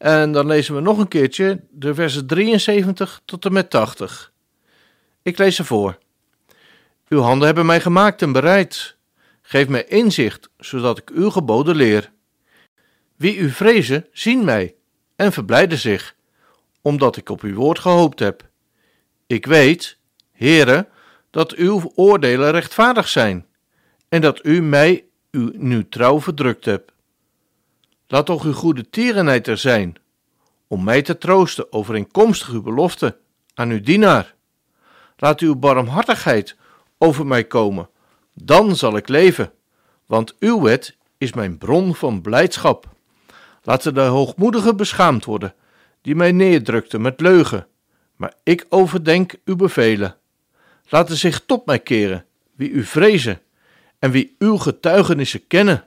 en dan lezen we nog een keertje de versen 73 tot en met 80. Ik lees ze voor. Uw handen hebben mij gemaakt en bereid. Geef mij inzicht, zodat ik uw geboden leer. Wie u vrezen, zien mij en verblijden zich, omdat ik op uw woord gehoopt heb. Ik weet, Heere, dat uw oordelen rechtvaardig zijn en dat u mij uw nu trouw verdrukt hebt. Laat toch uw goede tierenheid er zijn, om mij te troosten overeenkomstig uw belofte aan uw dienaar. Laat uw barmhartigheid over mij komen, dan zal ik leven, want uw wet is mijn bron van blijdschap. Laten de hoogmoedigen beschaamd worden, die mij neerdrukten met leugen, maar ik overdenk uw bevelen. Laten zich tot mij keren, wie u vrezen, en wie uw getuigenissen kennen.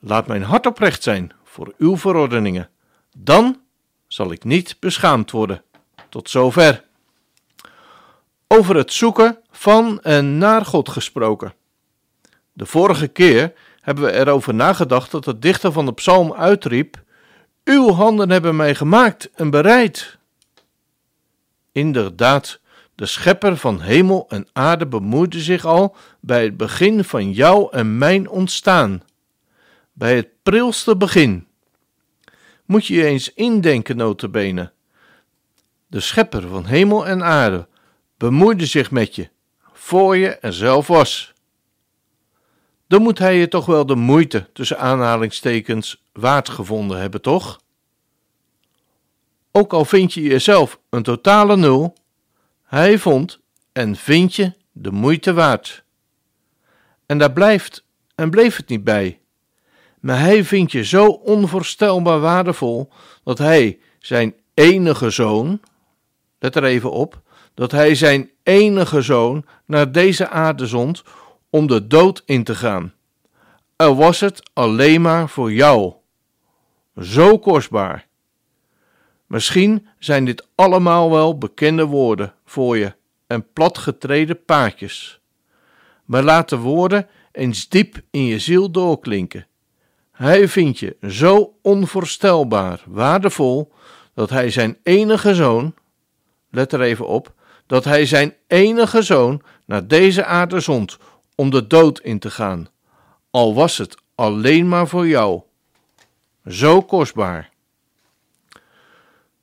Laat mijn hart oprecht zijn voor uw verordeningen. Dan zal ik niet beschaamd worden. Tot zover. Over het zoeken van en naar God gesproken. De vorige keer hebben we erover nagedacht dat de dichter van de psalm uitriep: Uw handen hebben mij gemaakt en bereid. Inderdaad, de schepper van hemel en aarde bemoeide zich al bij het begin van jou en mijn ontstaan. Bij het prilste begin. Moet je je eens indenken, notabene. De schepper van hemel en aarde bemoeide zich met je, voor je er zelf was. Dan moet hij je toch wel de moeite, tussen aanhalingstekens, waard gevonden hebben, toch? Ook al vind je jezelf een totale nul, hij vond en vind je de moeite waard. En daar blijft en bleef het niet bij. Maar hij vindt je zo onvoorstelbaar waardevol dat hij zijn enige zoon, let er even op, dat hij zijn enige zoon naar deze aarde zond om de dood in te gaan. Al was het alleen maar voor jou. Zo kostbaar. Misschien zijn dit allemaal wel bekende woorden voor je en platgetreden paadjes. Maar laat de woorden eens diep in je ziel doorklinken. Hij vindt je zo onvoorstelbaar waardevol dat hij zijn enige zoon, let er even op, dat hij zijn enige zoon naar deze aarde zond om de dood in te gaan, al was het alleen maar voor jou. Zo kostbaar.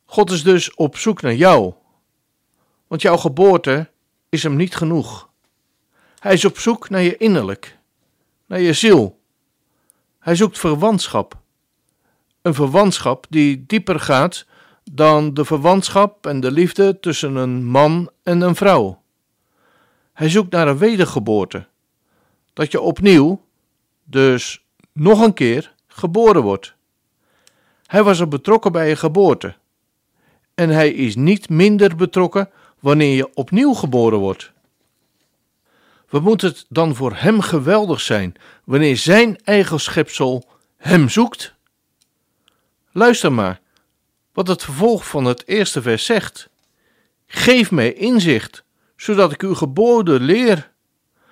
God is dus op zoek naar jou, want jouw geboorte is hem niet genoeg. Hij is op zoek naar je innerlijk, naar je ziel. Hij zoekt verwantschap. Een verwantschap die dieper gaat dan de verwantschap en de liefde tussen een man en een vrouw. Hij zoekt naar een wedergeboorte, dat je opnieuw, dus nog een keer, geboren wordt. Hij was er betrokken bij je geboorte en hij is niet minder betrokken wanneer je opnieuw geboren wordt. Wat moet het dan voor hem geweldig zijn wanneer zijn eigen schepsel hem zoekt? Luister maar wat het vervolg van het eerste vers zegt. Geef mij inzicht, zodat ik uw geboden leer.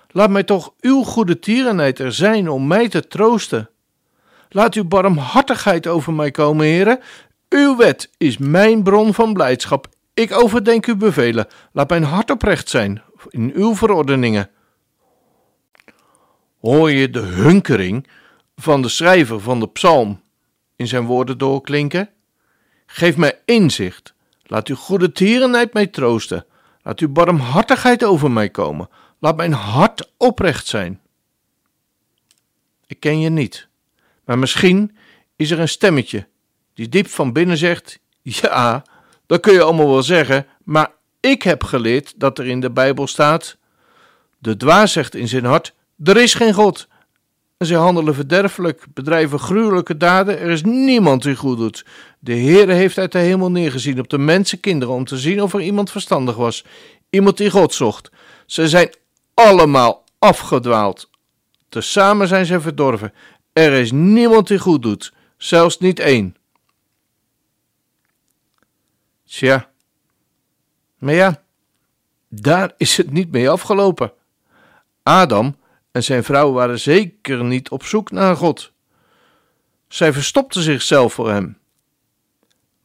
Laat mij toch uw goede tierenheid er zijn om mij te troosten. Laat uw barmhartigheid over mij komen, heren, uw wet is mijn bron van blijdschap. Ik overdenk uw bevelen. Laat mijn hart oprecht zijn in uw verordeningen. Hoor je de hunkering van de schrijver van de psalm in zijn woorden doorklinken? Geef mij inzicht. Laat uw goede tierenheid mij troosten. Laat uw barmhartigheid over mij komen. Laat mijn hart oprecht zijn. Ik ken je niet, maar misschien is er een stemmetje die diep van binnen zegt: Ja, dat kun je allemaal wel zeggen, maar ik heb geleerd dat er in de Bijbel staat: De dwaas zegt in zijn hart: Er is geen God. zij handelen verderfelijk, bedrijven gruwelijke daden. Er is niemand die goed doet. De Heere heeft uit de hemel neergezien op de mensenkinderen om te zien of er iemand verstandig was, iemand die God zocht. Ze zijn allemaal afgedwaald. Tezamen zijn ze verdorven. Er is niemand die goed doet, zelfs niet één. Tja, maar ja, daar is het niet mee afgelopen. Adam en zijn vrouw waren zeker niet op zoek naar God. Zij verstopten zichzelf voor hem.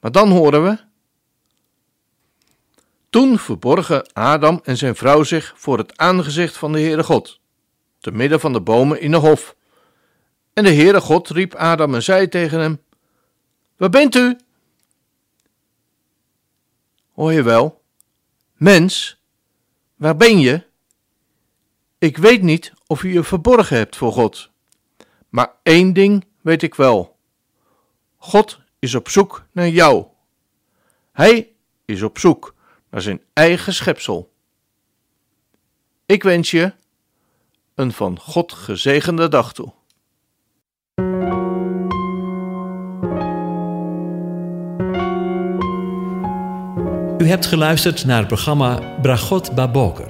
Maar dan horen we. Toen verborgen Adam en zijn vrouw zich voor het aangezicht van de Heere God, te midden van de bomen in de hof. En de Heere God riep Adam en zei tegen hem: Waar bent u? Hoor je wel? Mens, waar ben je? Ik weet niet of u je verborgen hebt voor God. Maar één ding weet ik wel. God is op zoek naar jou. Hij is op zoek naar zijn eigen schepsel. Ik wens je een van God gezegende dag toe. U hebt geluisterd naar het programma Bragot Baboker.